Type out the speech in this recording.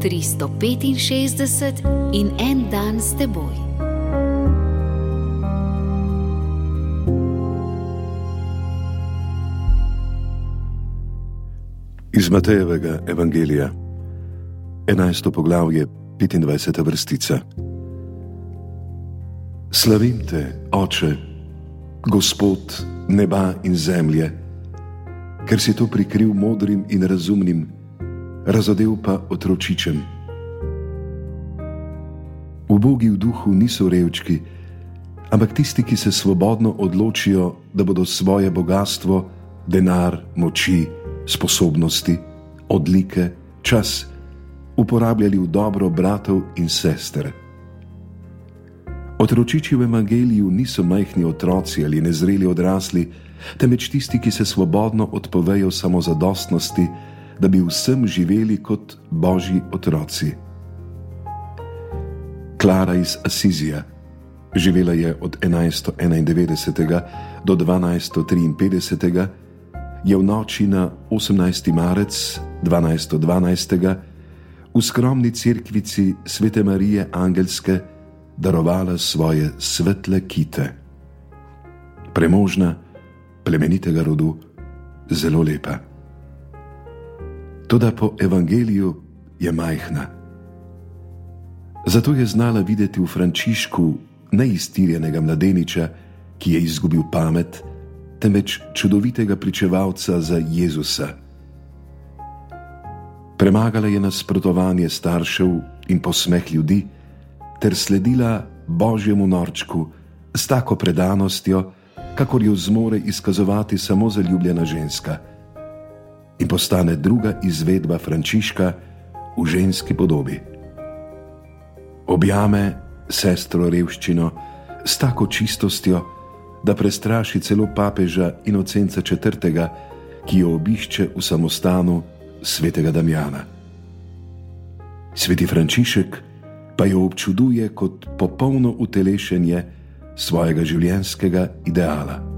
365 in en dan s teboj. Iz Matejevega evangelija, 11. poglavje, 25. vrstica. Slavim te, Oče, Gospod neba in zemlje, ker si to prikril modrim in razumnim, razodev pa otročičem. Ubogi v duhu niso revčki, ampak tisti, ki se svobodno odločijo, da bodo svoje bogatstvo, denar, moči, sposobnosti, odlike, čas uporabljali v dobro bratov in sester. Otročiči v evangeliju niso majhni otroci ali nezreli odrasli, temveč tisti, ki se svobodno odpovejo samozadostnosti, da bi vsem živeli kot božji otroci. Klara iz Asizija, živela je od 1191 do 1253, je v noči na 18. marec 1212 v skromni cerkvici Svete Marije Angelske darovala svoje svetle kite. Premožna, plemenitega rodu, zelo lepa. Toda po evangeliju je majhna. Zato je znala videti v Frančišku neistirjenega mladeniča, ki je izgubil pamet, temveč čudovitega pričevalca za Jezusa. Premagala je nasprotovanje staršev in posmeh ljudi, ter sledila božjemu norčku s tako predanostjo, kakor jo zmore izkazovati samo zaljubljena ženska, in postane druga izvedba Frančiška v ženski podobi. Objame sestro revščino s tako čistostjo, da prestraši celo papeža Inocenca IV., ki jo obišče v samostanu svetega Damjana. Sveti Frančišek pa jo občuduje kot popolno utelešenje svojega življenjskega ideala.